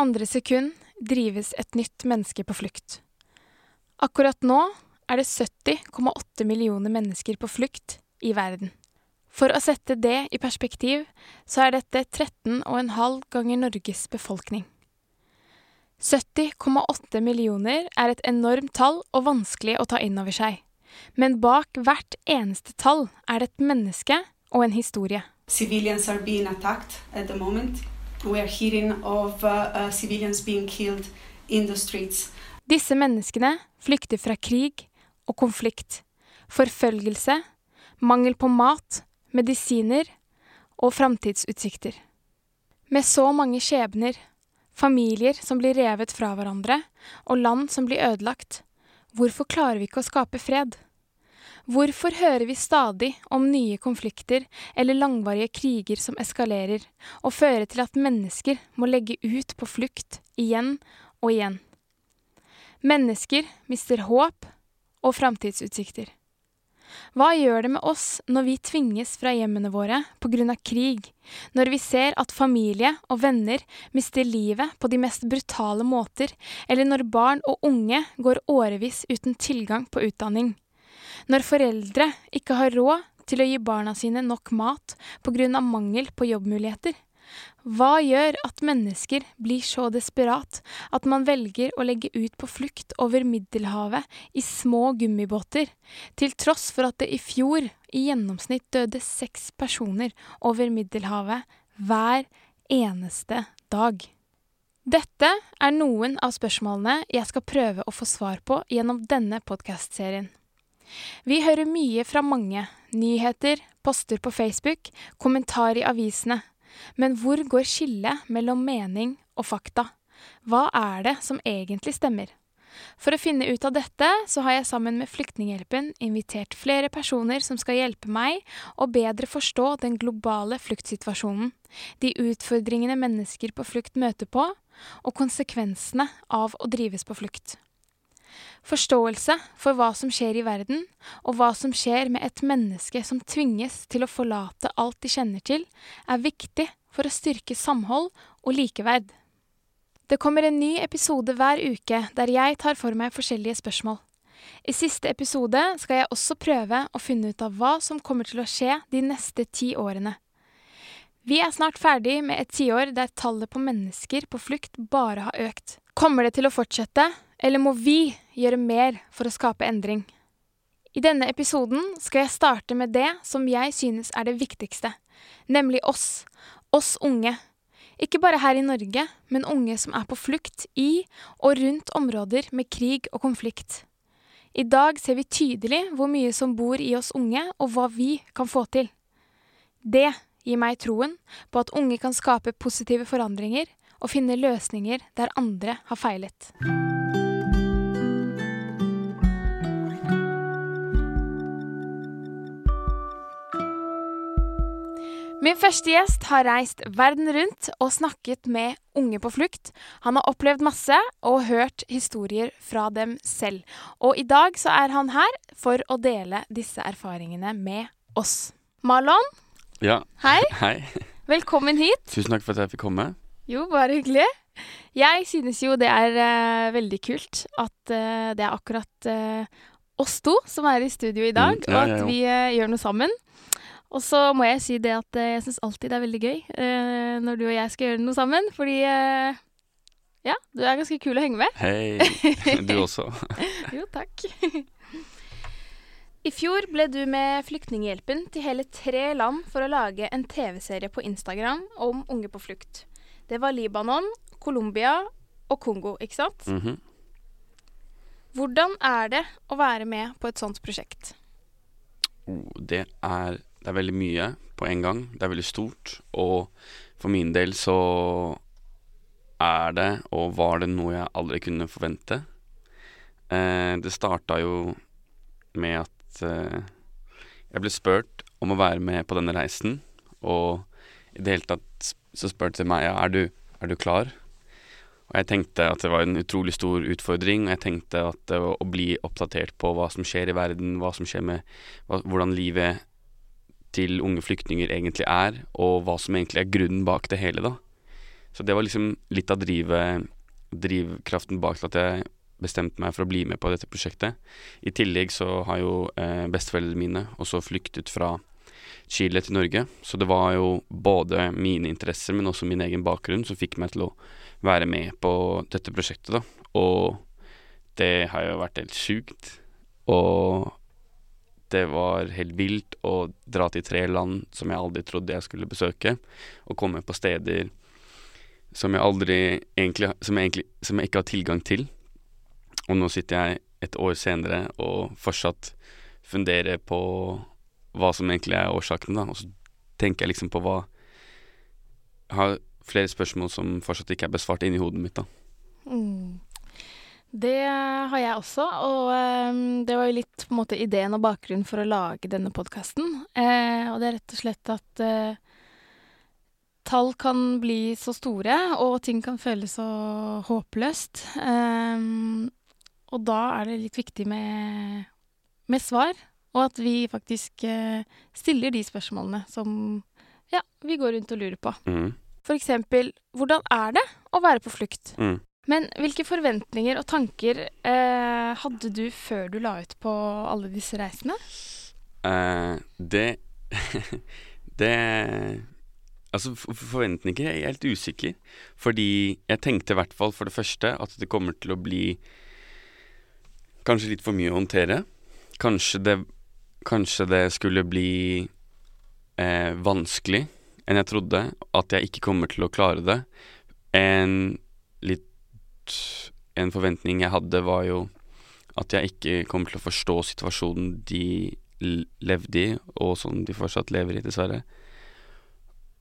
Andre sekund drives et nytt menneske på flukt. Akkurat nå er det 70,8 millioner mennesker på flukt i verden. For å sette det i perspektiv, så er dette 13,5 ganger Norges befolkning. 70,8 millioner er et enormt tall og vanskelig å ta inn over seg. Men bak hvert eneste tall er det et menneske og en historie. Civilians are being attacked at the moment. We hearing of uh, uh, civilians being killed in the streets. Disse menneskene flykter fra krig og konflikt, forfølgelse, mangel på mat, medisiner og framtidsutsikter. Med så mange skjebner, familier som blir revet fra hverandre, og land som blir ødelagt, hvorfor klarer vi ikke å skape fred? Hvorfor hører vi stadig om nye konflikter eller langvarige kriger som eskalerer, og fører til at mennesker må legge ut på flukt igjen og igjen? Mennesker mister håp og framtidsutsikter. Hva gjør det med oss når vi tvinges fra hjemmene våre av krig, når vi ser at familie og venner mister livet på de mest brutale måter, eller når barn og unge går årevis uten tilgang på utdanning? Når foreldre ikke har råd til å gi barna sine nok mat av mangel på jobbmuligheter? Hva gjør at mennesker blir så desperat at man velger å legge ut på flukt over Middelhavet i små gummibåter, til tross for at det i fjor i gjennomsnitt døde seks personer over Middelhavet hver eneste dag? Dette er noen av spørsmålene jeg skal prøve å få svar på gjennom denne podkastserien. Vi hører mye fra mange, nyheter, poster på Facebook, kommentar i avisene. Men hvor går skillet mellom mening og fakta? Hva er det som egentlig stemmer? For å finne ut av dette, så har jeg sammen med Flyktninghjelpen invitert flere personer som skal hjelpe meg å bedre forstå den globale fluktsituasjonen, de utfordringene mennesker på flukt møter på, og konsekvensene av å drives på flukt. Forståelse for hva som skjer i verden, og hva som skjer med et menneske som tvinges til å forlate alt de kjenner til, er viktig for å styrke samhold og likeverd. Det kommer en ny episode hver uke der jeg tar for meg forskjellige spørsmål. I siste episode skal jeg også prøve å finne ut av hva som kommer til å skje de neste ti årene. Vi er snart ferdig med et tiår der tallet på mennesker på flukt bare har økt. Kommer det til å fortsette, eller må vi gjøre mer for å skape endring? I denne episoden skal jeg starte med det som jeg synes er det viktigste, nemlig oss, oss unge. Ikke bare her i Norge, men unge som er på flukt i og rundt områder med krig og konflikt. I dag ser vi tydelig hvor mye som bor i oss unge, og hva vi kan få til. Det gir meg troen på at unge kan skape positive forandringer og finne løsninger der andre har feilet. Min første gjest har reist verden rundt og snakket med unge på flukt. Han har opplevd masse og hørt historier fra dem selv. Og i dag så er han her for å dele disse erfaringene med oss. Marlon, Ja, hei. hei. Velkommen hit. Tusen takk for at jeg fikk komme. Jo, bare hyggelig. Jeg synes jo det er uh, veldig kult at uh, det er akkurat uh, oss to som er i studio i dag, Mm, ja, og at jeg vi gjør noe sammen. Og så må jeg si det at eh, jeg syns alltid det er veldig gøy eh, når du og jeg skal gjøre noe sammen, fordi eh, ja, du er ganske kul å henge med. Hei. Du også. Jo, takk. I fjor ble du med Flyktninghjelpen til hele tre land for å lage en TV-serie på Instagram om unge på flukt. Det var Libanon, Colombia og Kongo, ikke sant? Mhm. Hvordan er det å være med på et sånt prosjekt? oh, det, er, det er veldig mye på en gang. Det er veldig stort. Og for min del så er det, og var det, noe jeg aldri kunne forvente. Eh, det starta jo med at eh, jeg ble spurt om å være med på denne reisen. Og i det hele tatt så spurte meg ja, er du, er du klar? Og jeg tenkte at det var en utrolig stor utfordring, og jeg tenkte at å bli oppdatert på hva som skjer i verden, hva som skjer med hva, hvordan livet til unge flyktninger egentlig er, og hva som egentlig er grunnen bak det hele, da. Så det var liksom litt av drivet, drivkraften bak at jeg bestemte meg for å bli med på dette prosjektet. I tillegg så har jo eh, besteforeldrene mine også flyktet fra Chile til Norge, så det var jo både mine interesser, men også min egen bakgrunn som fikk meg til å være med på dette prosjektet, da. Og det har jo vært helt sjukt. Og det var helt vilt å dra til tre land som jeg aldri trodde jeg skulle besøke, og komme på steder som jeg aldri egentlig Som jeg, egentlig, som jeg ikke har tilgang til. Og nå sitter jeg et år senere og fortsatt funderer på hva som egentlig er årsaken, da. Og så tenker jeg liksom på hva Jeg har flere spørsmål som fortsatt ikke er besvart inni hodet mitt, da. Mm. Det har jeg også, og eh, det var jo litt på en måte ideen og bakgrunnen for å lage denne podkasten. Eh, og det er rett og slett at eh, tall kan bli så store, og ting kan føles så håpløst. Eh, og da er det litt viktig med, med svar, og at vi faktisk eh, stiller de spørsmålene som ja, vi går rundt og lurer på. Mm. For eksempel, hvordan er det å være på flukt? Mm. Men hvilke forventninger og tanker eh, hadde du før du la ut på alle disse reisene? Eh, det Det Altså, for forventninger er helt usikker. Fordi jeg tenkte i hvert fall for det første at det kommer til å bli kanskje litt for mye å håndtere. Kanskje det, kanskje det skulle bli eh, vanskelig enn jeg trodde. At jeg ikke kommer til å klare det. En litt En forventning jeg hadde, var jo at jeg ikke kommer til å forstå situasjonen de levde i, og som de fortsatt lever i, dessverre.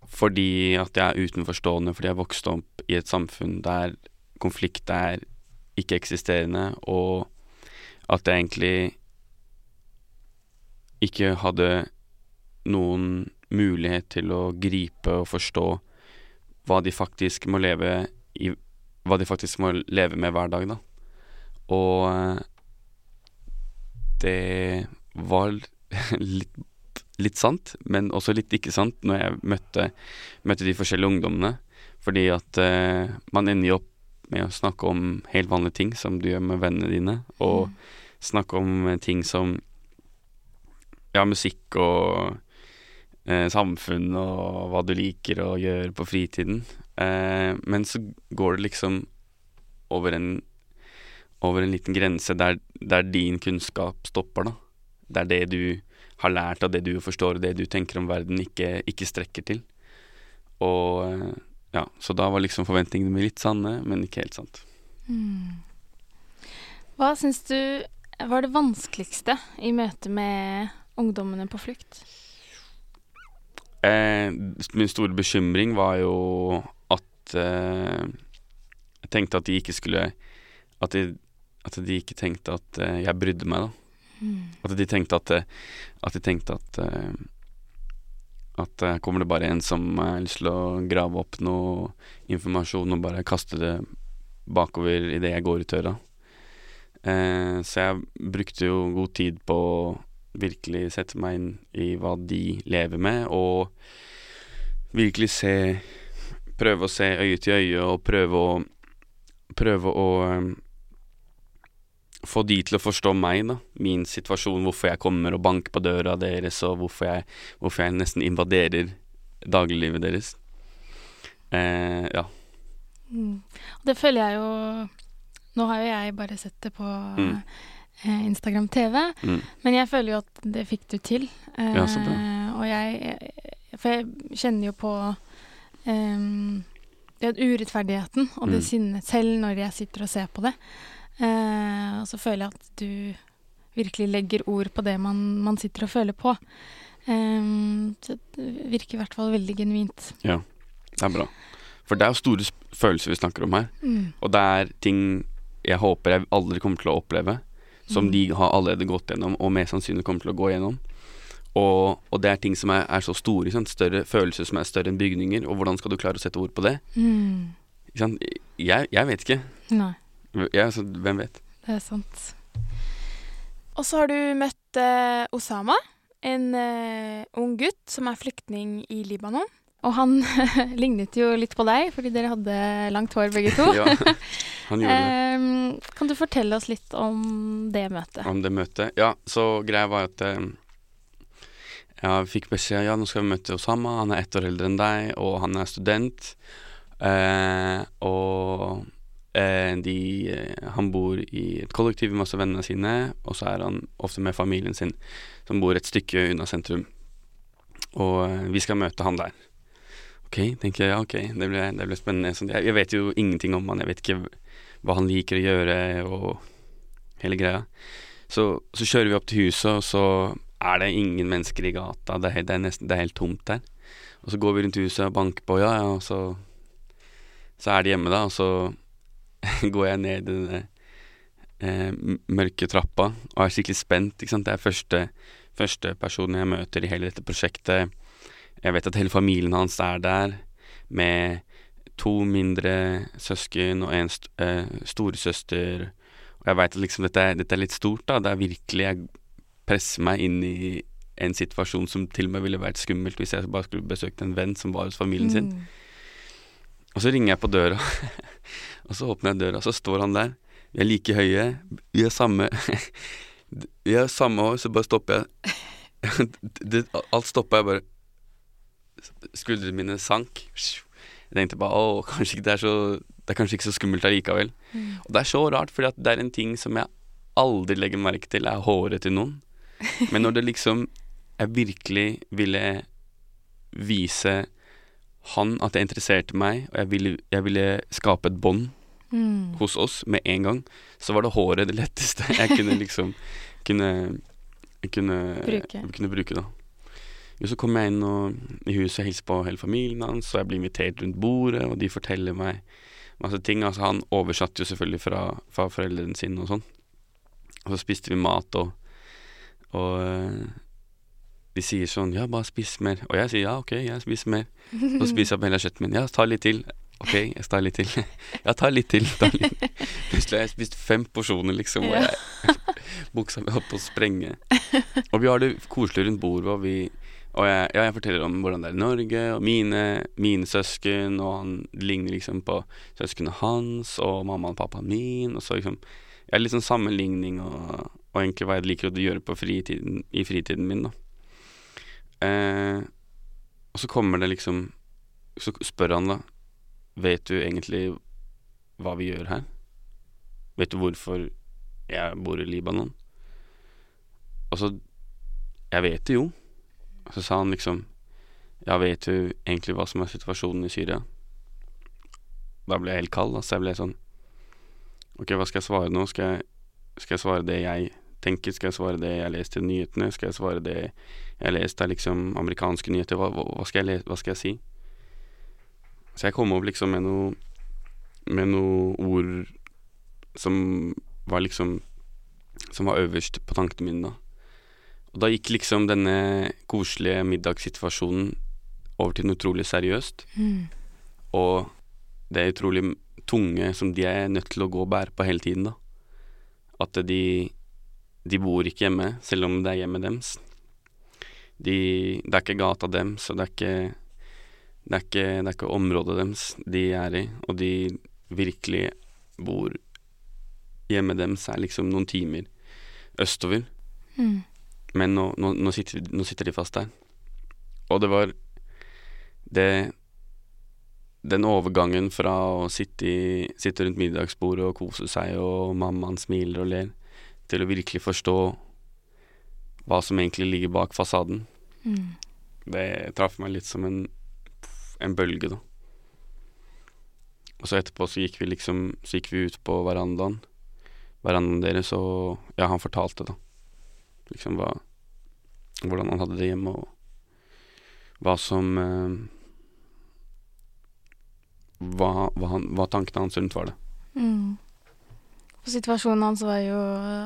Fordi at jeg er utenforstående, fordi jeg vokste opp i et samfunn der konflikt er ikke-eksisterende, og at jeg egentlig ikke hadde noen mulighet til å gripe og forstå hva de faktisk må leve i Hva de faktisk må leve med hver dag, da. Og eh, det var litt, litt sant, men også litt ikke sant når jeg møtte, møtte de forskjellige ungdommene. Fordi at uh, man ender jo opp med å snakke om helt vanlige ting som du gjør med vennene dine, og snakke om eh, ting som ja, musikk og eh, samfunn og hva du liker å gjøre på fritiden. Eh, men så går det liksom over en over en liten grense der, der din kunnskap stopper, da. Der det du har lært av det du forstår og det du tenker om verden, ikke, ikke strekker til. Og eh, ja, så da var liksom forventningene mine litt sanne, men ikke helt sant. Hva syns du var det vanskeligste i møte med ungdommene på flukt? Eh, min store bekymring var jo at eh, Jeg tenkte at de ikke skulle At de, at de ikke tenkte at eh, jeg brydde meg, da. At de tenkte at eh, At de tenkte at At eh, kommer det bare en som har lyst til å grave opp noe informasjon og bare kaste det bakover idet jeg går ut døra. Eh, så jeg brukte jo god tid på å virkelig sette meg inn i hva de lever med, og virkelig se Prøve å se øye til øye og prøve å Prøve å um, få de til å forstå meg, da. Min situasjon, hvorfor jeg kommer og banker på døra deres, og hvorfor jeg, hvorfor jeg nesten invaderer dagliglivet deres. Eh, ja. Mm. Og det føler jeg jo Nå har jo jeg bare sett det på Mm. eh, Instagram TV, Mm. men jeg føler jo at det fikk du til. Eh, Ja, så bra. Og jeg For jeg kjenner jo på den urettferdigheten og det Mm. sinnet selv når jeg sitter og ser på det. Eh, og så føler jeg at du virkelig legger ord på det man, man sitter og føler på. Ehm, det virker i hvert fall veldig genuint. Ja, Det er bra. For det er jo store følelser vi snakker om her. Mm. Og det er ting jeg håper jeg aldri kommer til å oppleve, som Mm. de har allerede gått gjennom, og mest sannsynlig kommer til å gå gjennom. Og, og det er ting som er, er så store, større følelser som er større enn bygninger, og hvordan skal du klare å sette ord på det? Mm. Jeg, jeg vet ikke. Nei. Jeg, altså, hvem vet? Det er sant. Og så har du møtt eh, Osama, en eh, ung gutt som er flyktning i Libanon. Og han lignet jo litt på deg, fordi dere hadde langt hår begge to. ja, han gjorde det. Um, kan du fortelle oss litt om det møtet? Om det møtet? Ja, så greia var at eh, jeg fikk beskjed ja, nå skal vi møte Osama. Han er ett år eldre enn deg, og han er student. Eh, og eh, de eh, Han bor i et kollektiv med masse vennene sine, og så er han ofte med familien sin, som bor et stykke unna sentrum. Og eh, vi skal møte han der. Ok, tenker jeg, ja, ok, det ble, det ble spennende. Jeg, jeg vet jo ingenting om han, jeg vet ikke hva han liker å gjøre, og hele greia. Så, så kjører vi opp til huset, og så er det ingen mennesker i gata. Det er, det er nesten det er helt tomt der. Og så går vi rundt huset og banker på, ja, ja, og så, så er de hjemme, da. Og så går jeg ned den eh, mørke trappa og er skikkelig spent. Ikke sant? Det er første, første personen jeg møter i hele dette prosjektet. Jeg vet at hele familien hans er der, med to mindre søsken og en st eh, storesøster. Og jeg veit at liksom dette dette er litt stort, da. Det er virkelig Jeg presser meg inn i en situasjon som til og med ville vært skummelt hvis jeg bare skulle besøkt en venn som var hos familien sin. Mm. Og så ringer jeg på døra, og så åpner jeg døra, og så står han der. Vi er like høye, vi har samme Vi har samme hår, så bare stopper jeg. Det, alt stoppa, jeg bare Skuldrene mine sank. Jeg tenkte bare å, kanskje ikke det er så Det er kanskje ikke så skummelt allikevel. Mm. Og det er så rart, for det er en ting som jeg aldri legger merke til, er håret til noen. Men når det liksom Jeg virkelig ville vise han at jeg interesserte meg, og jeg ville, jeg ville skape et bånd Mm. hos oss med en gang, så var det håret det letteste jeg kunne liksom kunne, kunne Bruke. kunne bruke da. Jo, så kom jeg inn og, i huset og hilste på hele familien hans, og jeg blir invitert rundt bordet, og de forteller meg masse ting. Altså, han oversatte jo selvfølgelig fra, fra foreldrene sine og sånn. Og så spiste vi mat, og, og øh, de sier sånn Ja, bare spis mer. Og jeg sier ja, ok, jeg spiser mer. Så spiser jeg opp hele kjøttet mitt. Ja, ta litt til. Ok, jeg tar litt til. Ja, ta litt til. Ta litt. Plutselig har jeg spist fem porsjoner, liksom, og jeg buksa mi holdt på å sprenge. Og vi har det koselig rundt bordet, og vi og jeg, ja, jeg forteller om hvordan det er i Norge, og mine, mine søsken, og han ligner liksom på søsknene hans, og mamma og pappa min, og så liksom Jeg er litt sånn sammenligning og, og egentlig hva jeg liker å gjøre på fritiden, i fritiden min, da. Eh, og så kommer det liksom Så spør han, da, vet du egentlig hva vi gjør her? Vet du hvorfor jeg bor i Libanon? Og så Jeg vet det jo. Og så sa han liksom Ja, vet du egentlig hva som er situasjonen i Syria? Da ble jeg helt kald. Altså jeg ble sånn Ok, hva skal jeg svare nå? Skal jeg, skal jeg svare det jeg tenker? Skal jeg svare det jeg leste i nyhetene? Skal jeg svare det jeg leste av liksom amerikanske nyheter? Hva, hva, skal hva skal jeg si? Så jeg kom opp liksom med noe Med noe ord som var liksom Som var øverst på tankene mine, da. Og da gikk liksom denne koselige middagssituasjonen over til noe utrolig seriøst. Mm. Og det er utrolig tunge som de er nødt til å gå og bære på hele tiden, da. At de De bor ikke hjemme, selv om det er hjemmet deres. De, det er ikke gata deres, og det er ikke det er, ikke, det er ikke området deres de er i, og de virkelig bor Hjemmet deres er liksom noen timer østover. Mm. Men nå, nå, nå, sitter, nå sitter de fast der. Og det var det Den overgangen fra å sitte, i, sitte rundt middagsbordet og kose seg, og mammaen smiler og ler, til å virkelig forstå hva som egentlig ligger bak fasaden, Mm. det traff meg litt som en, en bølge, da. Og så etterpå så gikk vi liksom Så gikk vi ut på verandaen. Verandaen deres, og ja, han fortalte, da. Liksom hva Hvordan han hadde det hjemme, og hva som eh, hva, hva, han, hva tankene hans rundt var det. Mm. Og situasjonen hans var jo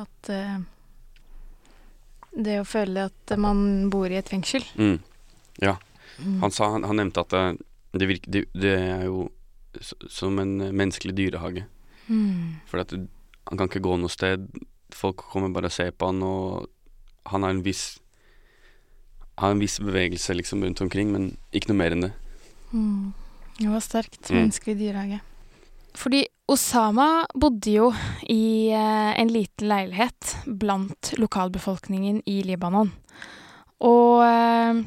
at eh, Det å føle at man bor i et fengsel. Mm. Mm. Han, sa, han, han nevnte at det, det, virker, det, det er jo som en menneskelig dyrehage. Mm. For han kan ikke gå noe sted. Folk kommer bare og ser på han, og han har en viss Har en viss bevegelse liksom rundt omkring, men ikke noe mer enn det. Mm. Det var sterkt. Mm. Menneskelig dyrehage. Fordi Osama bodde jo i eh, en liten leilighet blant lokalbefolkningen i Libanon. Og eh,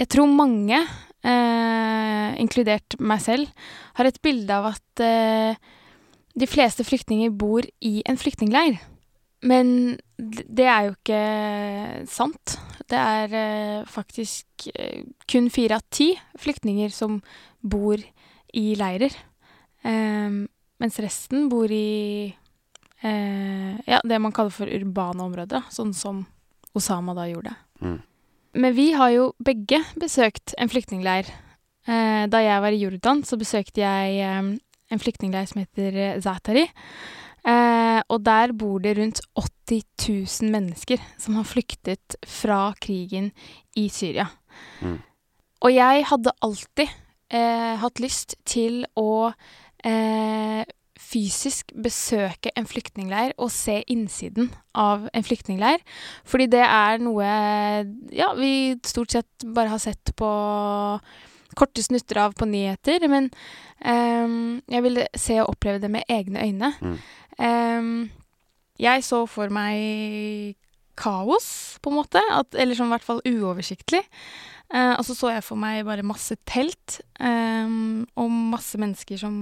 jeg tror mange, eh, inkludert meg selv, har et bilde av at de fleste flyktninger bor i en flyktningleir. Men det er jo ikke sant. Det er faktisk kun fire av ti flyktninger som bor i leirer. Ehm, mens resten bor i eh, ja, det man kaller for urbane områder, da, sånn som Osama da gjorde. Mm. Men vi har jo begge besøkt en flyktningleir. Eh, da jeg var i Jordan, så besøkte jeg eh, en flyktningleir som heter Zatari. Eh, og der bor det rundt 80 000 mennesker som har flyktet fra krigen i Syria. Mm. Og jeg hadde alltid eh, hatt lyst til å eh, fysisk besøke en flyktningleir og se innsiden av en flyktningleir. Fordi det er noe ja, vi stort sett bare har sett på korte snutter av på nyheter. Men um, jeg ville se og oppleve det med egne øyne. Mm. Um, jeg så for meg kaos, på en måte. At, eller sånn i hvert fall uoversiktlig. Eh, og så så jeg for meg bare masse telt ehm, og masse mennesker som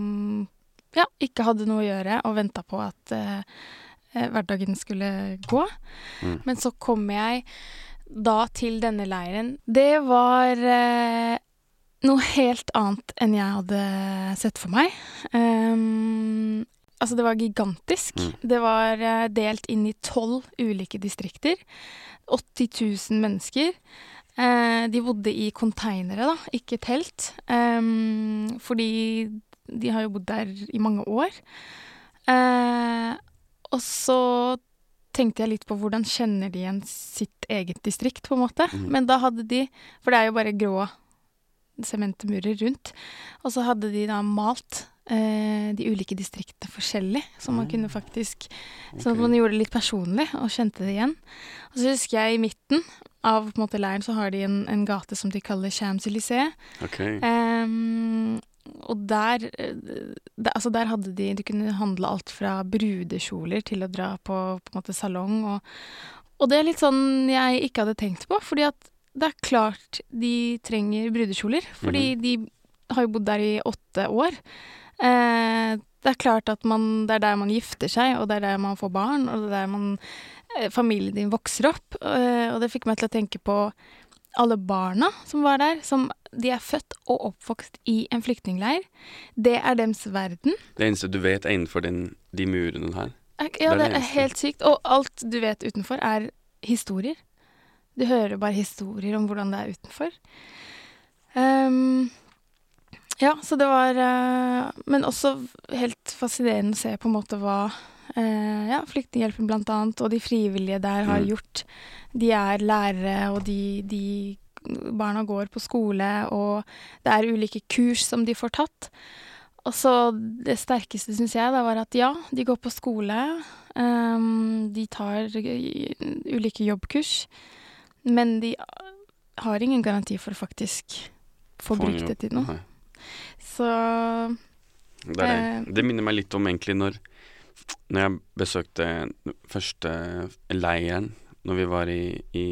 ja, ikke hadde noe å gjøre og venta på at eh, eh, hverdagen skulle gå. Mm. Men så kom jeg da til denne leiren. Det var eh, noe helt annet enn jeg hadde sett for meg. Um, altså, det var gigantisk. Mm. Det var eh, delt inn i tolv ulike distrikter. 80 000 mennesker. Eh, de bodde i konteinere, da, ikke telt. Eh, fordi de har jo bodd der i mange år. Eh, og så tenkte jeg litt på hvordan kjenner de igjen sitt eget distrikt, på en måte. Mm. Men da hadde de For det er jo bare grå sementmurer rundt. Og så hadde de da malt de ulike distriktene forskjellig, så man Ah. kunne faktisk Sånn at man gjorde det litt personlig og kjente det igjen. Og så husker jeg i midten av på en måte, leiren så har de en, en gate som de kaller Champs-Élysées. Okay. Um, og der, eh, der Altså, der hadde de Du kunne handle alt fra brudekjoler til å dra på på en måte salong og Og det er litt sånn jeg ikke hadde tenkt på, fordi at det er klart de trenger brudekjoler. Fordi de har jo bodd der i åtte år. Eh, det er klart at man, det er der man gifter seg, og det er der man får barn, og det er der man, eh, familien din vokser opp. Eh, og det fikk meg til å tenke på alle barna som var der, som de er født og oppvokst i en flyktningleir. Det er deres verden. Det eneste du vet, er innenfor den, de murene her. Ja, Det er det er helt sykt. Og alt du vet utenfor, er historier. Du hører bare historier om hvordan det er utenfor. Ehm, ja, så det var eh, Men også helt fascinerende å se på en måte hva eh, ja, Flyktninghjelpen annet, og de frivillige der har Mm. gjort. De er lærere, og de, de Barna går på skole, og det er ulike kurs som de får tatt. Og så det sterkeste, syns jeg, da var at ja, de går på skole. Um, de tar ulike jobbkurs. Men de har ingen garanti for å faktisk få Få brukt det til noe. Så Det, er Eh. det. det minner meg litt om egentlig når, når jeg besøkte første leiren når vi var i, i,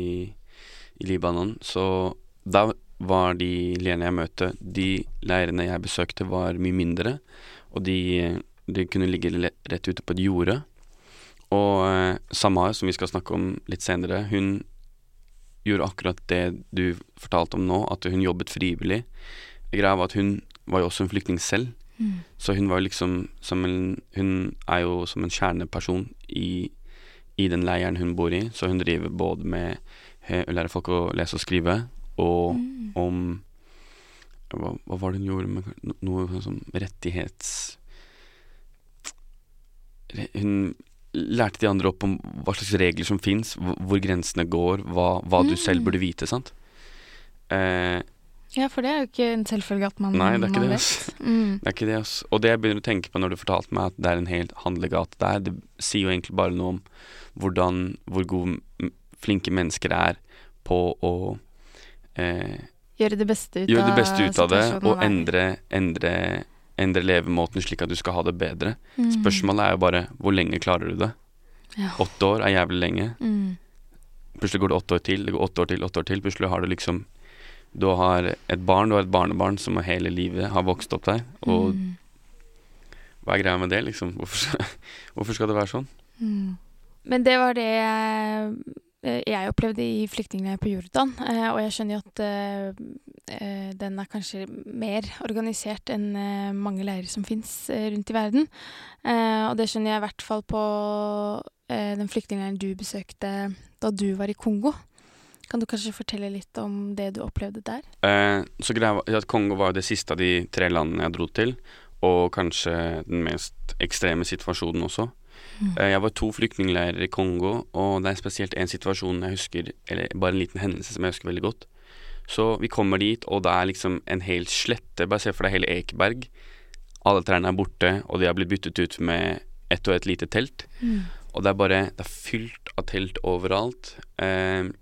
i Libanon. Så da var de leirene jeg møtte, de leirene jeg besøkte, var mye mindre. Og de, de kunne ligge rett ute på et jorde. Og eh, Samar, som vi skal snakke om litt senere, hun gjorde akkurat det du fortalte om nå, at hun jobbet frivillig. Greia var at hun var jo også en flyktning selv. mm. Så hun var jo liksom som en Hun er jo som en kjerneperson i, i den leiren hun bor i. Så hun driver både med eh, å lære folk å lese og skrive, og Mm. om hva, hva var det hun gjorde med no- noe sånn rettighets... Hun lærte de andre opp om hva slags regler som fins, hvor grensene går, hva, hva du selv Mm. burde vite, sant. Eh, Ja, for det er jo ikke en selvfølge at man, nei, det er ikke det, ass. Mm. Det er ikke det, ass. Og det jeg begynner å tenke på når du fortalte meg at det er en hel handlegate der, det sier jo egentlig bare noe om hvordan, hvor gode, flinke mennesker er på å eh, Gjøre det beste ut gjøre det beste ut av det, og endre, endre, endre levemåten slik at du skal ha det bedre. Mm. Spørsmålet er jo bare hvor lenge klarer du det? Ja. Åtte år er jævlig lenge. Mm. Plutselig går det åtte år til, det går åtte år til, åtte år til. Plutselig har du liksom Du har et barn, du har et barnebarn som hele livet har vokst opp der. Og Mm. hva er greia med det, liksom? Hvorfor, hvorfor skal det være sånn? Mm. Men det var det jeg, opplevde i flyktningleiren på Jordan. eh, Og jeg skjønner jo at eh, eh, den er kanskje mer organisert enn mange leirer som fins rundt i verden. Og det skjønner jeg i hvert fall på den flyktningleiren du besøkte da du var i Kongo. Kan du kanskje fortelle litt om det du opplevde der? Eh, så greia at Kongo var jo det siste av de tre landene jeg dro til, og kanskje den mest ekstreme situasjonen også. Mm. Eh, jeg var to flyktningleirer i Kongo, og det er spesielt en situasjon jeg husker, eller bare en liten hendelse som jeg husker veldig godt. Så vi kommer dit, og det er liksom en hel slette, bare se for deg hele Ekeberg. Alle trærne er borte, og de har blitt byttet ut med ett og ett lite telt. Mm. Og det er bare Det er fylt av telt overalt. Eh,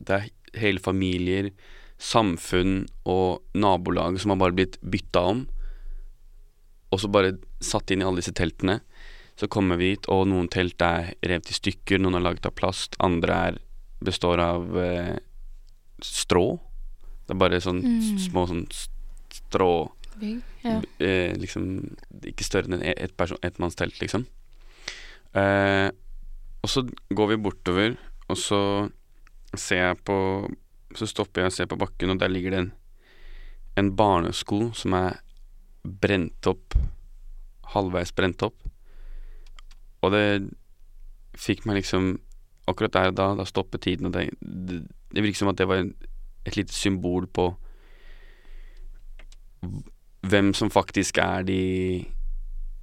det er hele familier, samfunn og nabolag som har bare blitt bytta om. Og så bare satt inn i alle disse teltene. Så kommer vi hit, og noen telt er revet i stykker, noen er laget av plast, andre er består av eh, strå. Det er bare sånn Mm. små sånn strå Ja. eh, liksom Ikke større enn et, et person- ettmannstelt, liksom. Eh, og så går vi bortover, og så ser jeg på Så stopper jeg og ser på bakken, og der ligger det en, en barnesko som er brent opp. Halvveis brent opp. Og det fikk meg liksom Akkurat der og da, da stoppet tiden, og det, det, det virket som at det var en, et lite symbol på hvem som faktisk er de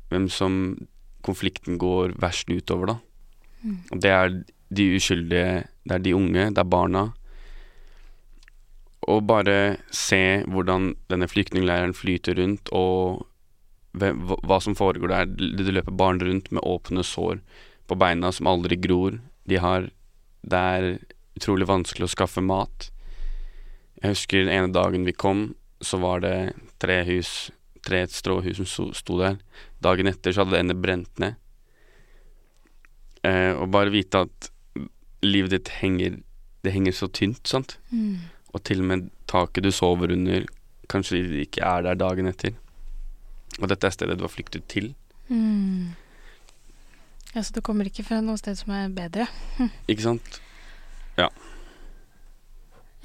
Hvem som konflikten går verst utover, da. Mm. Og det er de uskyldige, det er de unge, det er barna. Og bare se hvordan denne flyktningleiren flyter rundt, og hva, som foregår der. Det, løper barn rundt med åpne sår på beina som aldri gror. De har Det er utrolig vanskelig å skaffe mat. Jeg husker den ene dagen vi kom, så var det tre hus, tre stråhus som sto der. Dagen etter så hadde det ene brent ned. Eh, og bare vite at livet ditt henger Det henger så tynt, sant. Mm. Og til og med taket du sover under, kanskje ikke er der dagen etter. Og dette er stedet du har flyktet til. Mm. Ja, så du kommer ikke fra noe sted som er bedre? Ikke sant? Ja.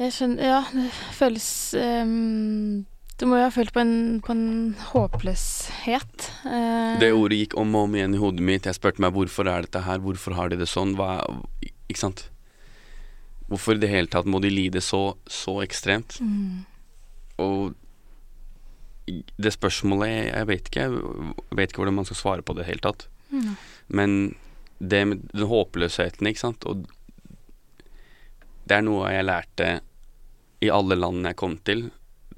Jeg skjønner Ja, det føles um, Du må jo ha følt på en, på en håpløshet. Uh, Det ordet gikk om og om igjen i hodet mitt. Jeg spurte meg hvorfor er dette her, hvorfor har de det sånn, hva Ikke sant? Hvorfor i det hele tatt må de lide så, så ekstremt? mm. Og det spørsmålet Jeg, vet ikke Jeg vet ikke hvordan man skal svare på det i det hele tatt. Mm. Men det med den håpløsheten, ikke sant Og det er noe jeg lærte i alle landene jeg kom til.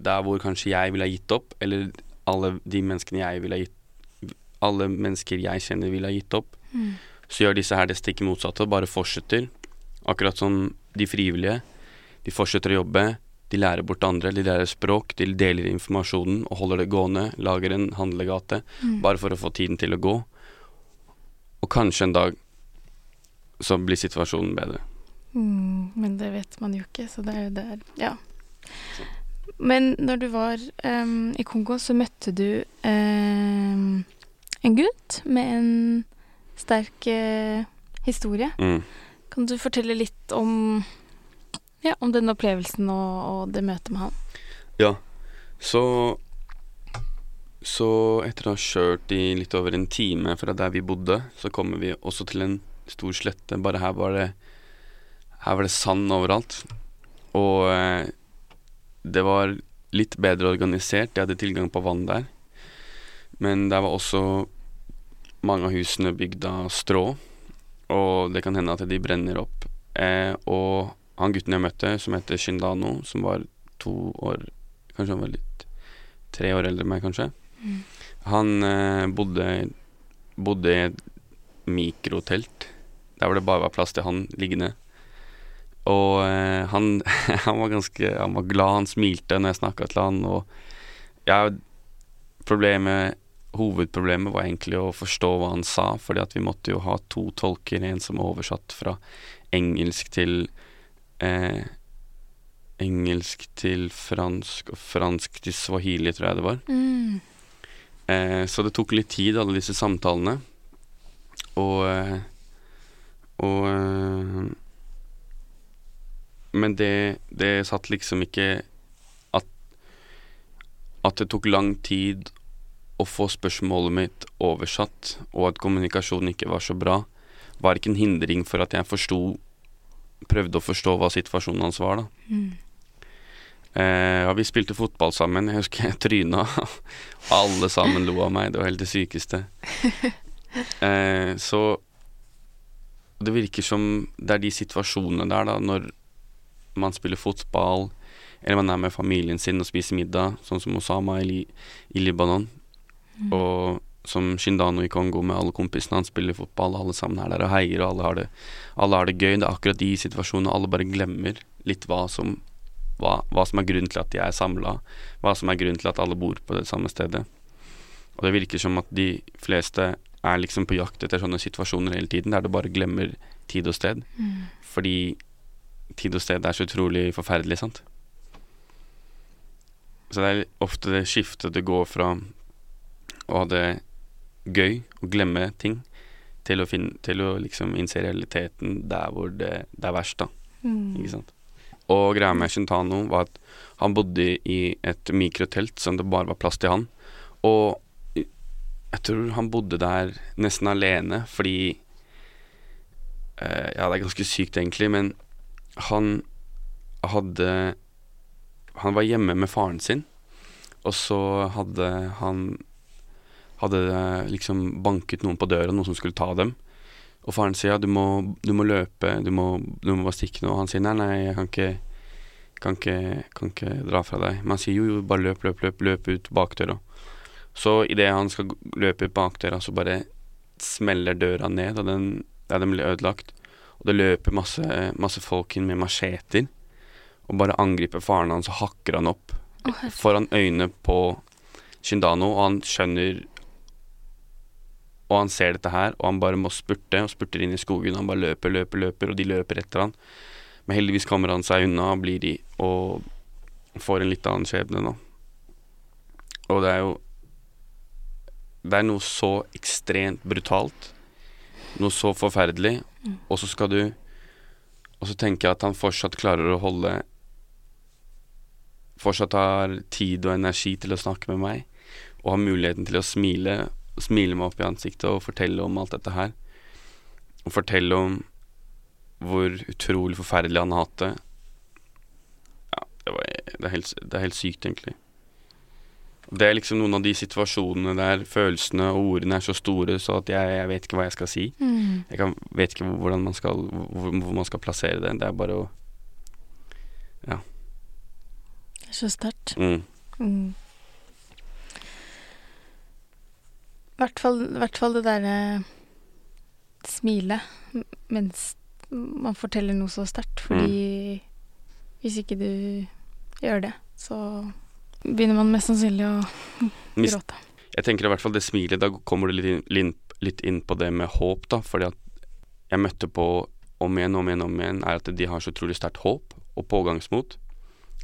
Der hvor kanskje jeg ville ha gitt opp, eller alle de menneskene jeg ville ha gitt Alle mennesker jeg kjenner ville ha gitt opp. Mm. Så gjør disse her det stikk motsatte og bare fortsetter. Akkurat som de frivillige. De fortsetter å jobbe. De lærer bort andre, de lærer språk, de deler informasjonen og holder det gående. Lager en handlegate Mm. bare for å få tiden til å gå. Og kanskje en dag så blir situasjonen bedre. Mm, men det vet man jo ikke, så det er jo der Ja. Men når du var um, i Kongo, så møtte du um, en gutt med en sterk eh, historie. Mm. Kan du fortelle litt om ja, om den opplevelsen og, og det møtet med han? Ja, så Så etter å ha kjørt i litt over en time fra der vi bodde, så kommer vi også til en stor slette. Bare her var det Her var det sand overalt. Og eh, det var litt bedre organisert. De hadde tilgang på vann der. Men der var også mange av husene bygd av strå, og det kan hende at de brenner opp. Eh, og han gutten jeg møtte, som heter Shindano, som var to år Kanskje han var litt tre år eldre enn meg, kanskje. Mm. Han eh, bodde, bodde i et mikrotelt. Der hvor det bare var plass til han liggende. Og eh, han, han var ganske Han var glad, han smilte når jeg snakka til han, og jeg problemet Hovedproblemet var egentlig å forstå hva han sa, fordi at vi måtte jo ha to tolker, en som oversatt fra engelsk til eh, Engelsk til fransk, og fransk til swahili, tror jeg det var. Mm. Eh, så det tok litt tid, alle disse samtalene. Og eh, Og eh, Men det, det satt liksom ikke at At det tok lang tid å få spørsmålet mitt oversatt, og at kommunikasjonen ikke var så bra, var ikke en hindring for at jeg forsto Prøvde å forstå hva situasjonen hans var, da. Mm. Eh, ja, vi spilte fotball sammen. Jeg husker jeg tryna. Alle sammen lo av meg. Det var helt det sykeste. Eh, så det virker som det er de situasjonene der, da, når man spiller fotball, eller man er med familien sin og spiser middag, sånn som Osama i, i Libanon, Mm. og som Shindano i Kongo med alle kompisene. Han spiller fotball, alle sammen er der og heier, og alle har det, alle har det gøy. Det er akkurat de situasjonene alle bare glemmer litt hva som hva, hva som er grunnen til at de er samla, hva som er grunnen til at alle bor på det samme stedet. Og det virker som at de fleste er liksom på jakt etter sånne situasjoner hele tiden, der du bare glemmer tid og sted. Mm. Fordi tid og sted er så utrolig forferdelig, sant. Så det er ofte det skiftet det går fra å ha det gøy og glemme ting, til å, finne, til å liksom innse realiteten der hvor det, det er verst, da. Mm. Ikke sant? Og greia med Shintano var at han bodde i et mikrotelt som det bare var plass til han. Og jeg tror han bodde der nesten alene fordi eh, Ja, det er ganske sykt, egentlig, men han hadde Han var hjemme med faren sin, og så hadde han Hadde eh, liksom banket noen på døra, noen som skulle ta dem. Og faren sier ja, du må, du må løpe, du må, du må bare stikke nå. Og han sier nei, nei, jeg kan ikke, kan ikke, kan ikke dra fra deg. Men han sier jo, jo, bare løp, løp, løp, løp ut bakdøra. Så idet han skal løpe ut bakdøra, så bare smeller døra ned, og den, ja, den blir ødelagt. Og det løper masse, masse folk inn med macheter og bare angriper faren hans og hakker han opp oh, foran øynene på Shindano, og han skjønner Og han ser dette her, og han bare må spurte, og spurter inn i skogen. Han bare løper, løper, løper, og de løper etter han. Men heldigvis kommer han seg unna, og blir i, og får en litt annen skjebne nå. Og det er jo Det er noe så ekstremt brutalt, noe så forferdelig, Mm. og så skal du Og så tenker jeg at han fortsatt klarer å holde Fortsatt har tid og energi til å snakke med meg, og har muligheten til å smile, smile meg opp i ansiktet og fortelle om alt dette her. Og fortelle om hvor utrolig forferdelig han har hatt det. Ja, det, var, det, er helt, det er helt sykt, egentlig. Det er liksom noen av de situasjonene der følelsene og ordene er så store så at jeg, jeg vet ikke hva jeg skal si. Mm. Jeg kan, vet ikke hvordan man skal, hvor, hvor man skal plassere det. Det er bare å Ja. Det er så sterkt. mm. Mm. Hvert fall, hvert fall det derre smilet mens man forteller noe så sterkt. Fordi hvis ikke du gjør det, så begynner man mest sannsynlig å gråte. Jeg tenker i hvert fall det smilet, da kommer du litt inn, litt inn på det med håp, da. Fordi at jeg møtte på om igjen, om igjen, om igjen, er at de har så utrolig sterkt håp og pågangsmot.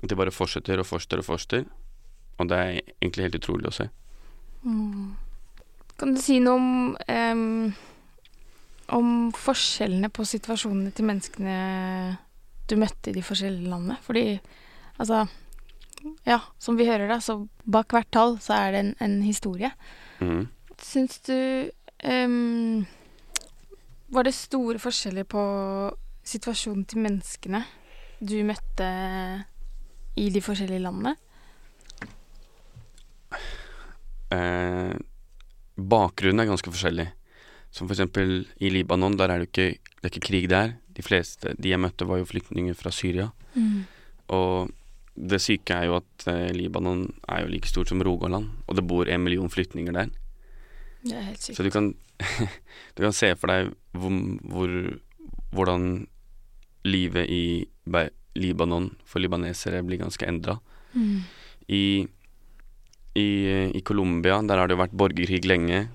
At de bare fortsetter og fortsetter og fortsetter. Og det er egentlig helt utrolig å se. Mm. Kan du si noe om um, om forskjellene på situasjonene til menneskene du møtte i de forskjellige landene? Fordi, altså Ja, som vi hører, da, så bak hvert tall så er det en, en historie. Mm. Syns du um, Var det store forskjeller på situasjonen til menneskene du møtte i de forskjellige landene? Eh, bakgrunnen er ganske forskjellig. Som for eksempel i Libanon, der er det ikke, det er ikke krig der. De fleste de jeg møtte, var jo flyktninger fra Syria. Og det syke er jo at eh, Libanon er jo like stort som Rogaland, og det bor en million flyktninger der. Det er helt sykt. Så du kan, du kan se for deg hvor, hvor, hvordan livet i Libanon for libanesere blir ganske endra. Mm. I, i, I Colombia, der har det jo vært borgerkrig lenge,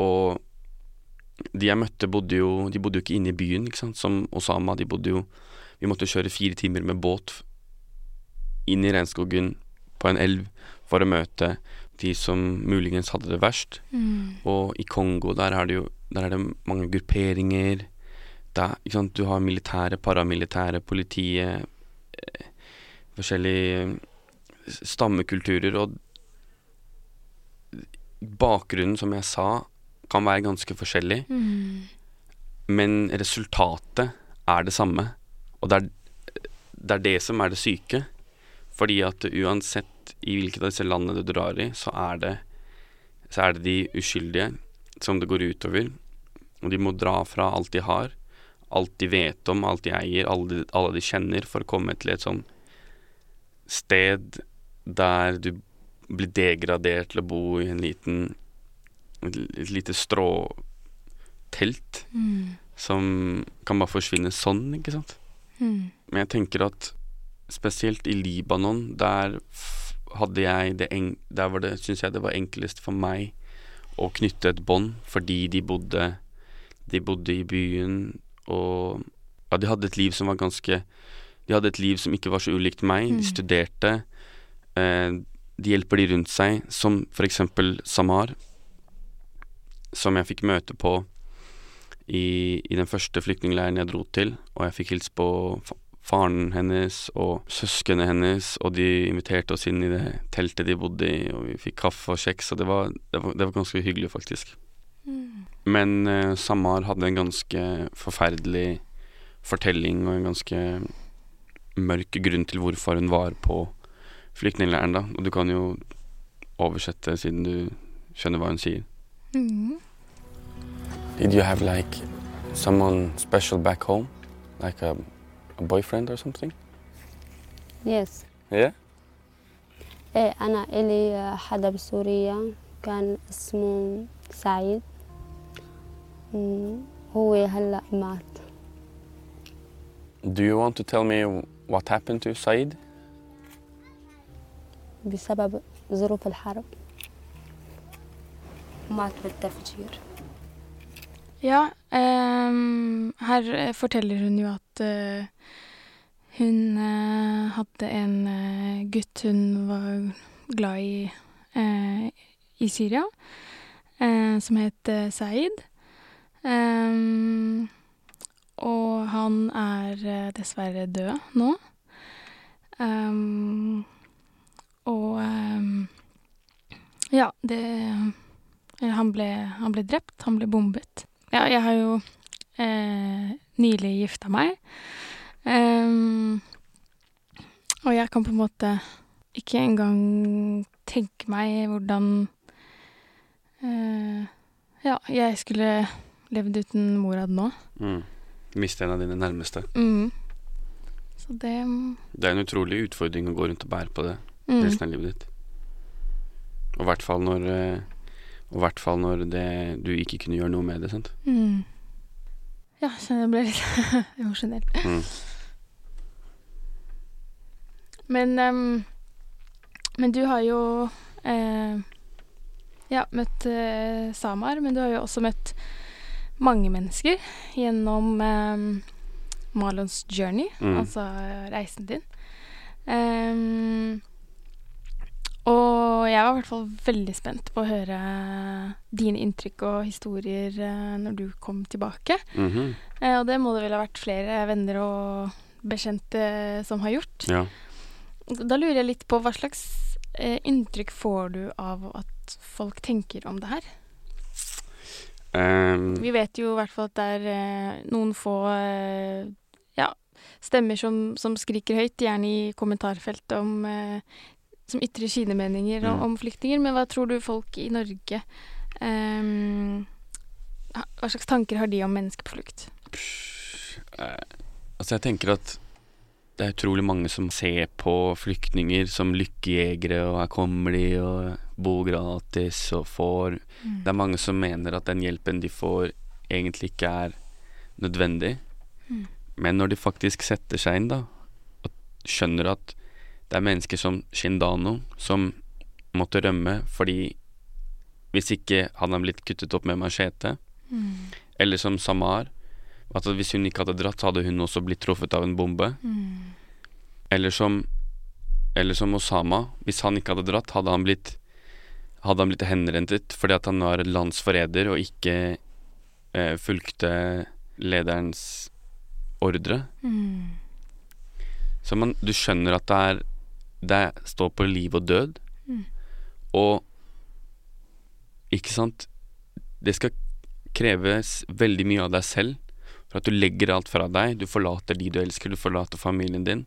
og de jeg møtte, bodde jo De bodde jo ikke inne i byen, ikke sant, som Osama. De bodde jo Vi måtte kjøre fire timer med båt inn i regnskogen på en elv for å møte de som muligens hadde det verst. Mm. Og i Kongo, der er det jo Der er det mange grupperinger. Der, ikke sant? Du har militære, paramilitære, politiet eh, Forskjellige eh, stammekulturer. Og bakgrunnen, som jeg sa, kan være ganske forskjellig. Mm. Men resultatet er det samme. Og det er, det er det som er det syke. Fordi at uansett i hvilket av disse landene du drar i, så er det, så er det de uskyldige som det går utover. Og de må dra fra alt de har, alt de vet om, alt de eier, alle de, alle de kjenner, for å komme til et sånn sted der du blir degradert til å bo i en liten et lite stråtelt Mm. som kan bare forsvinne sånn, ikke sant. Mm. Men jeg tenker at spesielt i Libanon, der hadde jeg det en, Der var det, syns jeg det var enklest for meg å knytte et bånd, fordi de bodde De bodde i byen, og ja, de hadde et liv som var ganske De hadde et liv som ikke var så ulikt meg. Mm. De studerte. Eh, de hjelper de rundt seg, som for eksempel Samar, som jeg fikk møte på i, i den første flyktningleiren jeg dro til, og jeg fikk hilse på faren hennes og søsknene hennes, og de inviterte oss inn i det teltet de bodde i, og vi fikk kaffe og kjeks, og det var, det var, det var ganske hyggelig, faktisk. Mm. Men uh, Samar hadde en ganske forferdelig fortelling og en ganske mørk grunn til hvorfor hun var på flyktningleiren, da, og du kan jo oversette siden du skjønner hva hun sier. Mm. Did you have like someone special back home? Like a, a boyfriend or something? يس Yeah? ايه انا الي حدا بسوريا كان اسمه سعيد مم، هو هلا مات Do you want to tell me what happened to Said? بسبب ظروف الحرب مات بالتفجير Ja, ehm, her eh, forteller hun jo at eh, hun eh, hadde en eh, gutt hun var glad i eh, i Syria, eh, som het eh, Saeed. Ehm, og han er eh, dessverre død nå. Ehm, og ehm, ja, det han ble, han ble drept, han ble bombet. Ja, jeg har jo eh, nylig gifta meg. Ehm, og jeg kan på en måte ikke engang tenke meg hvordan eh, Ja, jeg skulle levd uten Morad nå. Mm. Miste en av dine nærmeste. Mm. Så det Det er en utrolig utfordring å gå rundt og bære på det mm. resten av livet ditt. Og i hvert fall når eh, Og hvert fall når det, du ikke kunne gjøre noe med det, sant. Mm. Ja, kjenner jeg ble litt emosjonell. Mm. Men um, Men du har jo eh, ja, møtt eh, Samar, men du har jo også møtt mange mennesker gjennom eh, Marlons journey, Mm. altså eh, reisen din. Ehm, og jeg var i hvert fall veldig spent på å høre dine inntrykk og historier eh, når du kom tilbake. Mhm. Eh, og det må det vel ha vært flere venner og bekjente som har gjort. Ja. Da lurer jeg litt på hva slags eh, inntrykk får du av at folk tenker om det her? Um, Vi vet jo i hvert fall at det er eh, noen få ja, stemmer som, som skriker høyt, gjerne i kommentarfeltet om eh, Som ytrer sine meninger om, Mm. om flyktninger. Men hva tror du folk i Norge um, Hva slags tanker har de om mennesker på flukt? eh, altså, jeg tenker at det er utrolig mange som ser på flyktninger som lykkejegere, og her kommer de og bor gratis og får Det er mange som mener at den hjelpen de får, egentlig ikke er nødvendig. Mm. Men når de faktisk setter seg inn, da, og skjønner at det er mennesker som Shindano som måtte rømme fordi hvis ikke hadde han blitt kuttet opp med machete, Mm. eller som Samar, at hvis hun ikke hadde dratt, så hadde hun også blitt truffet av en bombe. Mm. Eller som, eller som Osama. Hvis han ikke hadde dratt, hadde han blitt Hadde han blitt henrentet fordi at han var landsforræder og ikke eh, fulgte lederens ordre. Mm. Så man, du skjønner at det er Det står på liv og død. Mm. Og Ikke sant? Det skal kreves veldig mye av deg selv for at du legger alt fra deg. Du forlater de du elsker, du forlater familien din,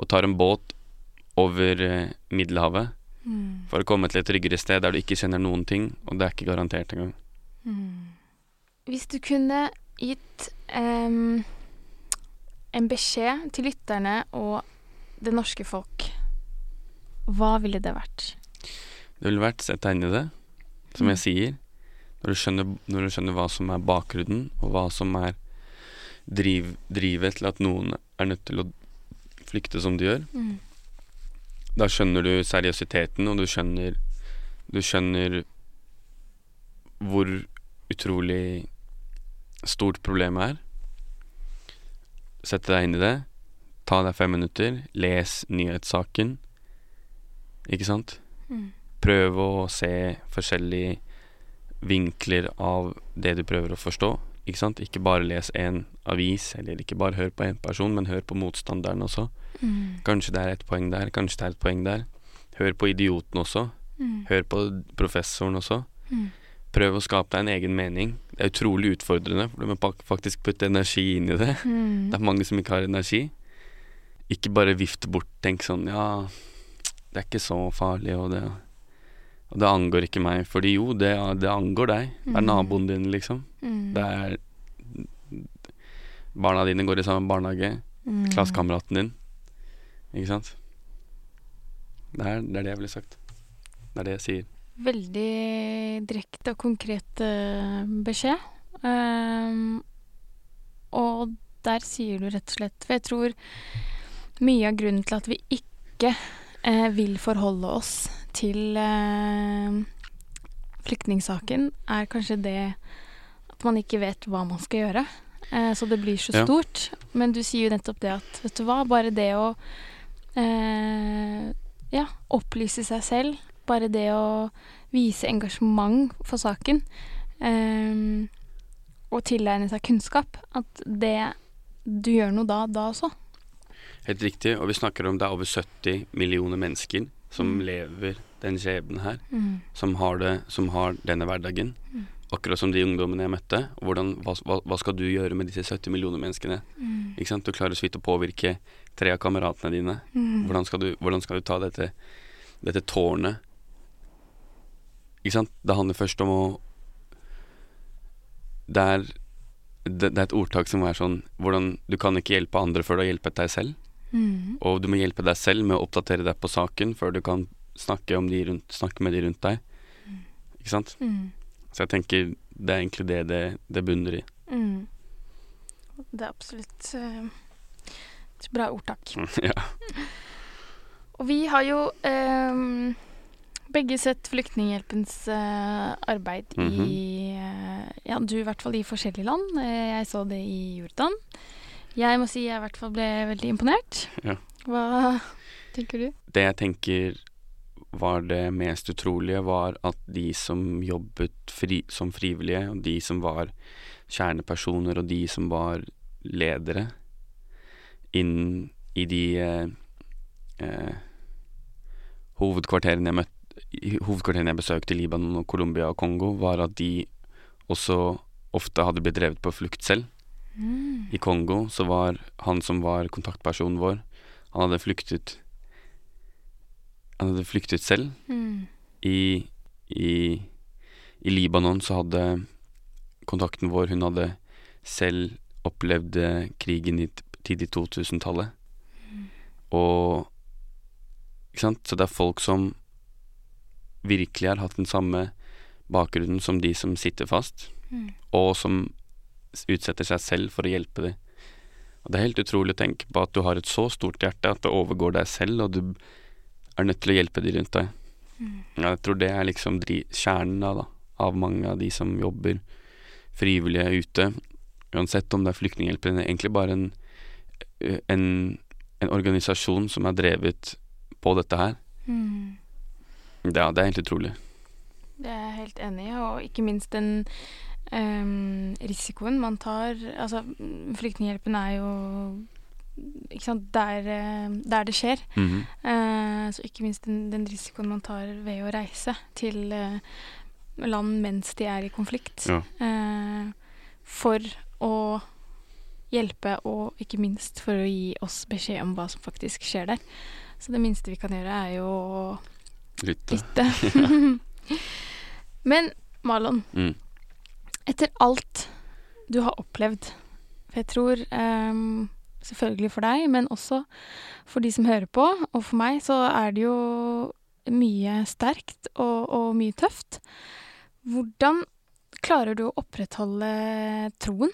og tar en båt over eh, Middelhavet Mm. for å komme til et tryggere sted der du ikke kjenner noen ting, og det er ikke garantert engang. Mm. Hvis du kunne gitt um, en beskjed til lytterne og det norske folk, hva ville det vært? Det ville vært sett deg inn i det, som jeg sier. Når du, skjønner, når du skjønner hva som er bakgrunnen, og hva som er driv, drivet til at noen er nødt til å flykte som de gjør, Mm. da skjønner du seriøsiteten, og du skjønner Du skjønner hvor utrolig stort problemet er. Sette deg inn i det. Ta deg fem minutter. Les nyhetssaken. Ikke sant? Mm. Prøv å se forskjellige vinkler av det du prøver å forstå. Ikke sant? Ikke bare les én avis, eller ikke bare hør på én person, men hør på motstanderen også. Mm. Kanskje det er et poeng der, kanskje det er et poeng der. Hør på idioten også. Mm. Hør på professoren også. Mm. Prøv å skape deg en egen mening. Det er utrolig utfordrende, for du må faktisk putte energi inn i det. Mm. Det er mange som ikke har energi. Ikke bare vifte bort, tenk sånn ja, det er ikke så farlig, og det Og det angår ikke meg, fordi jo, det, det angår deg. Det er Mm. naboen din, liksom. Mm. Det er Barna dine går i samme barnehage. Mm. Klassekameraten din. Ikke sant? Det er, det er det jeg ville sagt. Det er det jeg sier. Veldig direkte og konkret eh, beskjed. Um, og der sier du rett og slett For jeg tror mye av grunnen til at vi ikke eh, vil forholde oss til eh, flyktningsaken, er kanskje det at man ikke vet hva man skal gjøre. Eh, så det blir så Ja. stort. Men du sier jo nettopp det at vet du hva, bare det å eh, ja, opplyse seg selv, bare det å vise engasjement for saken, eh, og tilegne seg kunnskap, at det du gjør noe da, da også. Helt riktig. Og vi snakker om det er over 70 millioner mennesker som Mm. lever den skjebnen her. Mm. Som har, det, som har denne hverdagen. Mm. Akkurat som de ungdommene jeg møtte. Hvordan, hva, hva, skal du gjøre med disse 70 millioner menneskene? Mm. Ikke sant? Du klarer så vidt å påvirke tre av kameratene dine. Mm. Hvordan skal du, hvordan skal du ta dette, dette tårnet? Ikke sant? Det handler først om å Det er, det, det er et ordtak som er sånn hvordan Du kan ikke hjelpe andre før du har hjulpet deg selv. Mm. Og du må hjelpe deg selv med å oppdatere deg på saken før du kan snakke, rundt, snakke med de rundt deg. Ikke sant? Mm. Så jeg tenker det er egentlig det det, det bunner i. Mm. Det er absolutt uh, et bra ordtak. ja. Og vi har jo um, begge sett Flyktninghjelpens uh, arbeid i uh, Ja, du i hvert fall i forskjellige land. Jeg så det i Jordan. Jeg må si jeg i hvert fall ble veldig imponert. Ja. Hva tenker du? Det jeg tenker var det mest utrolige, var at de som jobbet fri, som frivillige, og de som var kjernepersoner, og de som var ledere inn i de eh, eh, hovedkvarterene jeg møtte hovedkvarterene jeg besøkte i Libanon og Colombia og Kongo, var at de også ofte hadde blitt drevet på flukt selv. Mm. I Kongo så var han som var kontaktpersonen vår, han hadde flyktet Han hadde flyktet selv. Mm. I, i, I Libanon så hadde kontakten vår Hun hadde selv opplevd krigen i tidlig 2000-tallet. Og Ikke sant? Så det er folk som virkelig har hatt den samme bakgrunnen som de som sitter fast Mm. og som utsetter seg selv for å hjelpe dem. Og det er helt utrolig å tenke på at du har et så stort hjerte at det overgår deg selv, og du er nødt til å hjelpe de rundt deg. Jeg tror det er liksom kjernen da, da, av mange av de som jobber frivillige ute. Uansett om det er Flyktninghjelpen egentlig bare en, en, en organisasjon som er drevet på dette her. Mm. Ja, det er helt utrolig. Det er jeg helt enig i, og ikke minst den risikoen man tar Altså, Flyktninghjelpen er jo ikke sant, der, eh, der det skjer. Mhm. Eh, så ikke minst den, den risikoen man tar ved å reise til eh, land mens de er i konflikt. Ja. Eh, for å hjelpe, og ikke minst for å gi oss beskjed om hva som faktisk skjer der. Så det minste vi kan gjøre, er jo å Lytte. lytte. Men Marlon, Mm. Etter alt du har opplevd For jeg tror um, selvfølgelig for deg, men også for de som hører på, og for meg, så er det jo mye sterkt og, og mye tøft. Hvordan klarer du å opprettholde troen?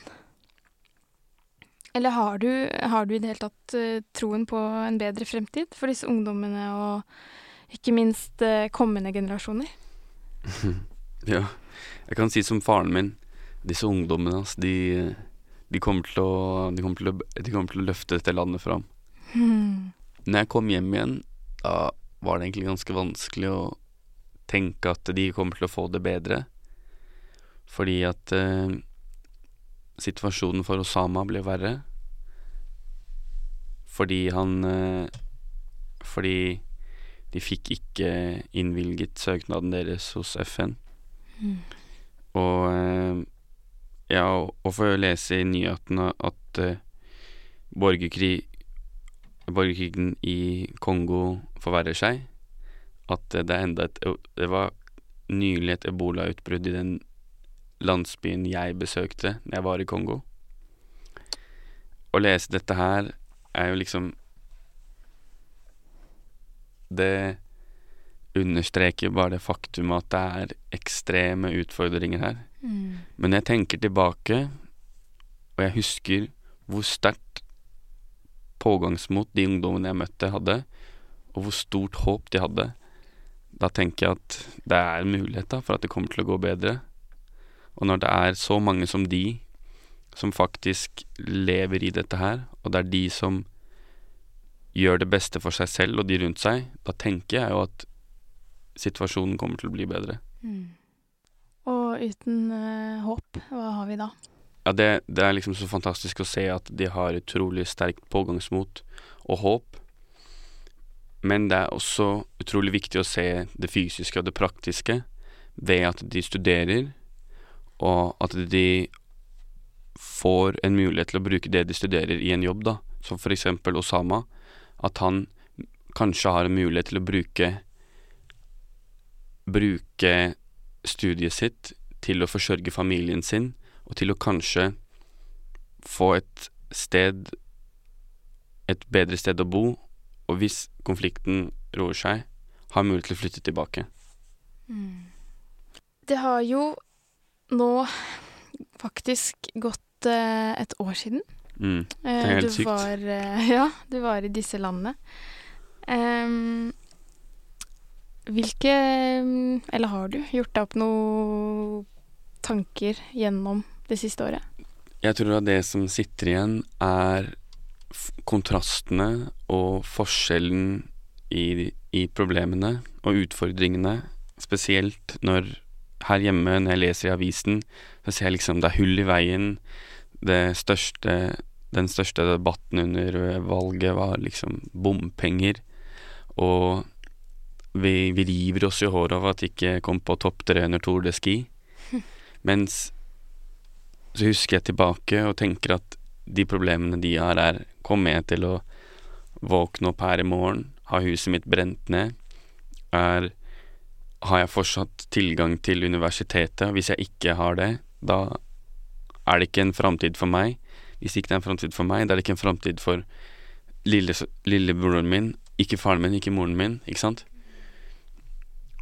Eller har du, har du i det hele tatt eh, troen på en bedre fremtid for disse ungdommene og ikke minst eh, kommende generasjoner? Ja. Jeg kan si som faren min, disse ungdommene, altså, de, de, kommer å, de, kommer å, de kommer til å løfte dette landet fram. Hmm. Når jeg kom hjem igjen, da var det egentlig ganske vanskelig å tenke at de kommer til å få det bedre. Fordi at eh, situasjonen for Osama ble verre. Fordi han eh, Fordi de fikk ikke innvilget søknaden deres hos FN. Mm. Og eh, ja, og, og får lese i nyhetene at uh, borgerkrig borgerkrigen i Kongo forverrer seg. At uh, det er enda et Det var nylig et ebolautbrudd i den landsbyen jeg besøkte når jeg var i Kongo. Å lese dette her er jo liksom Det understreker bare det faktum at det er ekstreme utfordringer her. Mm. Men jeg tenker tilbake, og jeg husker hvor sterkt pågangsmot de ungdommene jeg møtte, hadde, og hvor stort håp de hadde, da tenker jeg at det er en mulighet da, for at det kommer til å gå bedre. Og når det er så mange som de, som faktisk lever i dette her, og det er de som gjør det beste for seg selv og de rundt seg, da tenker jeg jo at situasjonen kommer til å bli bedre. Mm. Uten uh, håp, hva har vi da? Ja, det, det er liksom så fantastisk å se at de har utrolig sterkt pågangsmot og håp. Men det er også utrolig viktig å se det fysiske og det praktiske ved at de studerer, og at de får en mulighet til å bruke det de studerer i en jobb, da. Som for eksempel Osama. At han kanskje har en mulighet til å bruke Bruke studiet sitt til å forsørge familien sin, og til å kanskje få et sted Et bedre sted å bo, og hvis konflikten roer seg, ha mulighet til å flytte tilbake. Mm. Det har jo nå faktisk gått uh, et år siden. Mm. Det er helt du sykt. Var, uh, ja, du var i disse landene. Em, hvilke Eller har du gjort deg opp noen tanker gjennom det siste året? Jeg tror at det som sitter igjen, er kontrastene og forskjellen i, i problemene og utfordringene, spesielt når her hjemme, når jeg leser i avisen, så ser jeg liksom det er hull i veien. Største, den største debatten under valget var liksom bompenger. Og vi, vi river oss i håret av at det ikke kom på topp tre under Tour de Ski. Mens så husker jeg tilbake og tenker at de problemene de har, er Kommer jeg til å våkne opp her i morgen, ha huset mitt brent ned? Er Har jeg fortsatt tilgang til universitetet? Hvis jeg ikke har det, da er det ikke en framtid for meg. Hvis ikke det er en framtid for meg, da er det ikke en framtid for lille, lillebroren min, ikke faren min, ikke moren min, ikke sant?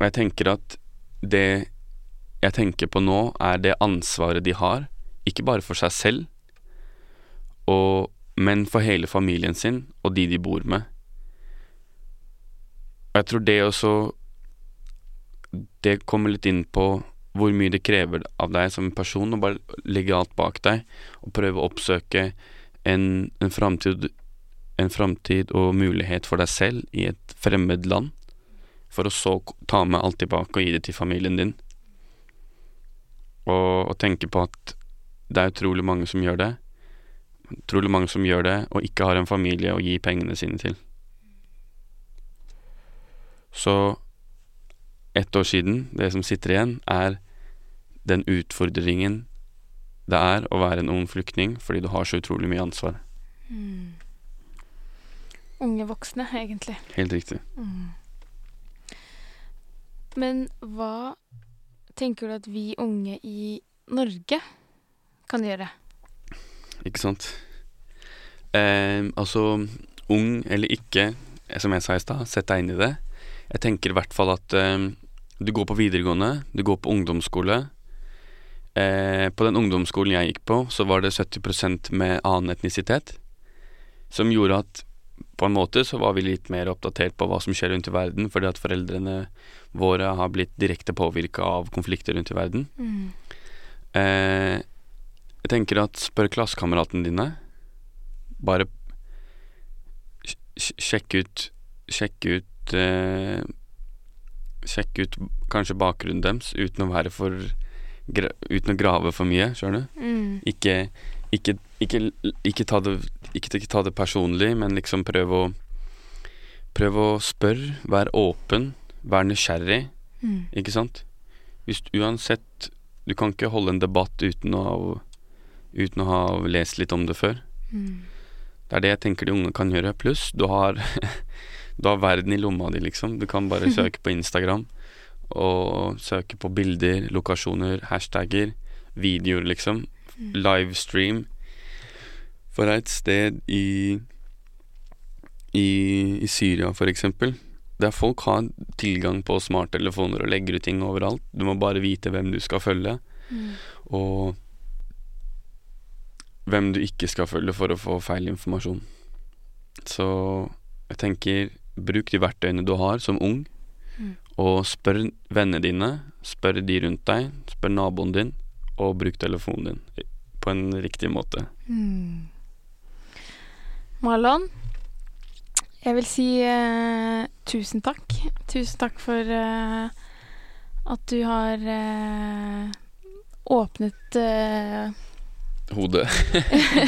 Og jeg tenker at det jeg tenker på nå, er det ansvaret de har, ikke bare for seg selv, og, men for hele familien sin og de de bor med. Og jeg tror det også Det kommer litt inn på hvor mye det krever av deg som person å bare legge alt bak deg og prøve å oppsøke en, en framtid en og mulighet for deg selv i et fremmed land, for å så ta med alt tilbake og gi det til familien din. Og, og tenke på at det er utrolig mange som gjør det. Utrolig mange som gjør det, og ikke har en familie å gi pengene sine til. Så ett år siden, det som sitter igjen, er den utfordringen det er å være en ung flyktning fordi du har så utrolig mye ansvar. Mm. Unge voksne, egentlig. Helt riktig. Mm. Men hva tenker du at vi unge i Norge kan gjøre? Ikke sant? Eh, altså, ung eller ikke, som jeg sa i stad, sett deg inn i det. Jeg tenker i hvert fall at eh, du går på videregående, du går på ungdomsskole. Eh, på den ungdomsskolen jeg gikk på, så var det 70% med annen etnisitet. Som gjorde at på en måte så var vi litt mer oppdatert på hva som skjer rundt i verden, fordi at foreldrene våre har blitt direkte påvirka av konflikter rundt i verden. Mm. Eh, jeg tenker at spør klassekameratene dine. Bare sj- sj- sjekk ut Sjekk ut eh, Sjekk ut kanskje bakgrunnen deres uten å være for Uten å grave for mye, skjønner du? Mm. Ikke ikke, ikke, ikke, ta det, ikke, ta det personlig, men liksom prøv å Prøv å spørre, vær åpen, vær nysgjerrig. Mm. Ikke sant? Hvis uansett Du kan ikke holde en debatt uten å ha, uten å ha lest litt om det før. Mm. Det er det jeg tenker de unge kan gjøre. Pluss du har Du har verden i lomma di, liksom. Du kan bare søke på Instagram og søke på bilder, lokasjoner, hashtagger, videoer, liksom. Livestream fra et sted i i, i Syria, for eksempel. Der folk har tilgang på smarttelefoner og legger ut ting overalt. Du må bare vite hvem du skal følge, Mm. og hvem du ikke skal følge for å få feil informasjon. Så jeg tenker, bruk de verktøyene du har som ung, Mm. og spør vennene dine, spør de rundt deg, spør naboen din, og bruk telefonen din på en riktig måte. Mm. Marlon, jeg vil si eh, tusen takk. Tusen takk for eh, at du har eh, åpnet eh, Hodet.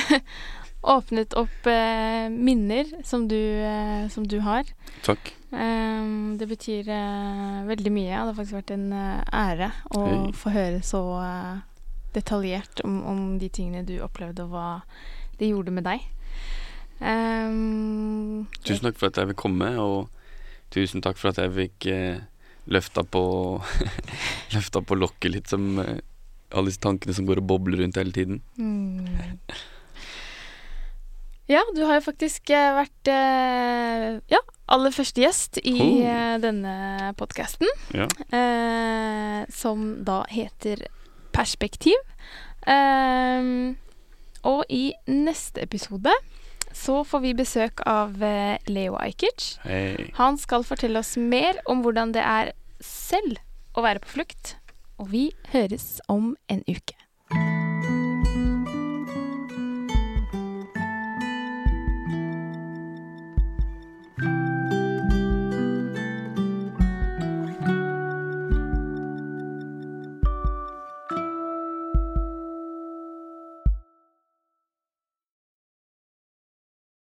Åpnet opp eh, minner som du, eh, som du har. Takk. Ehm, det betyr veldig mye, det har faktisk vært en ære å Hei. få høre så detaljert om, om de tingene du opplevde, og hva det gjorde med deg. Um, Tusen takk for at jeg vil komme, og tusen takk for at jeg fikk eh, løfta på Løfta på lokket litt, som eh, alle disse tankene som går og bobler rundt hele tiden. Mm. Ja, du har jo faktisk eh, vært eh, ja, aller første gjest i Oh. denne podkasten. Ja. eh, som da heter Perspektiv. Um, og i neste episode så får vi besøk av eh, Leo Ajkic. Hey. Han skal fortelle oss mer om hvordan det er selv å være på flukt. Og vi høres om en uke.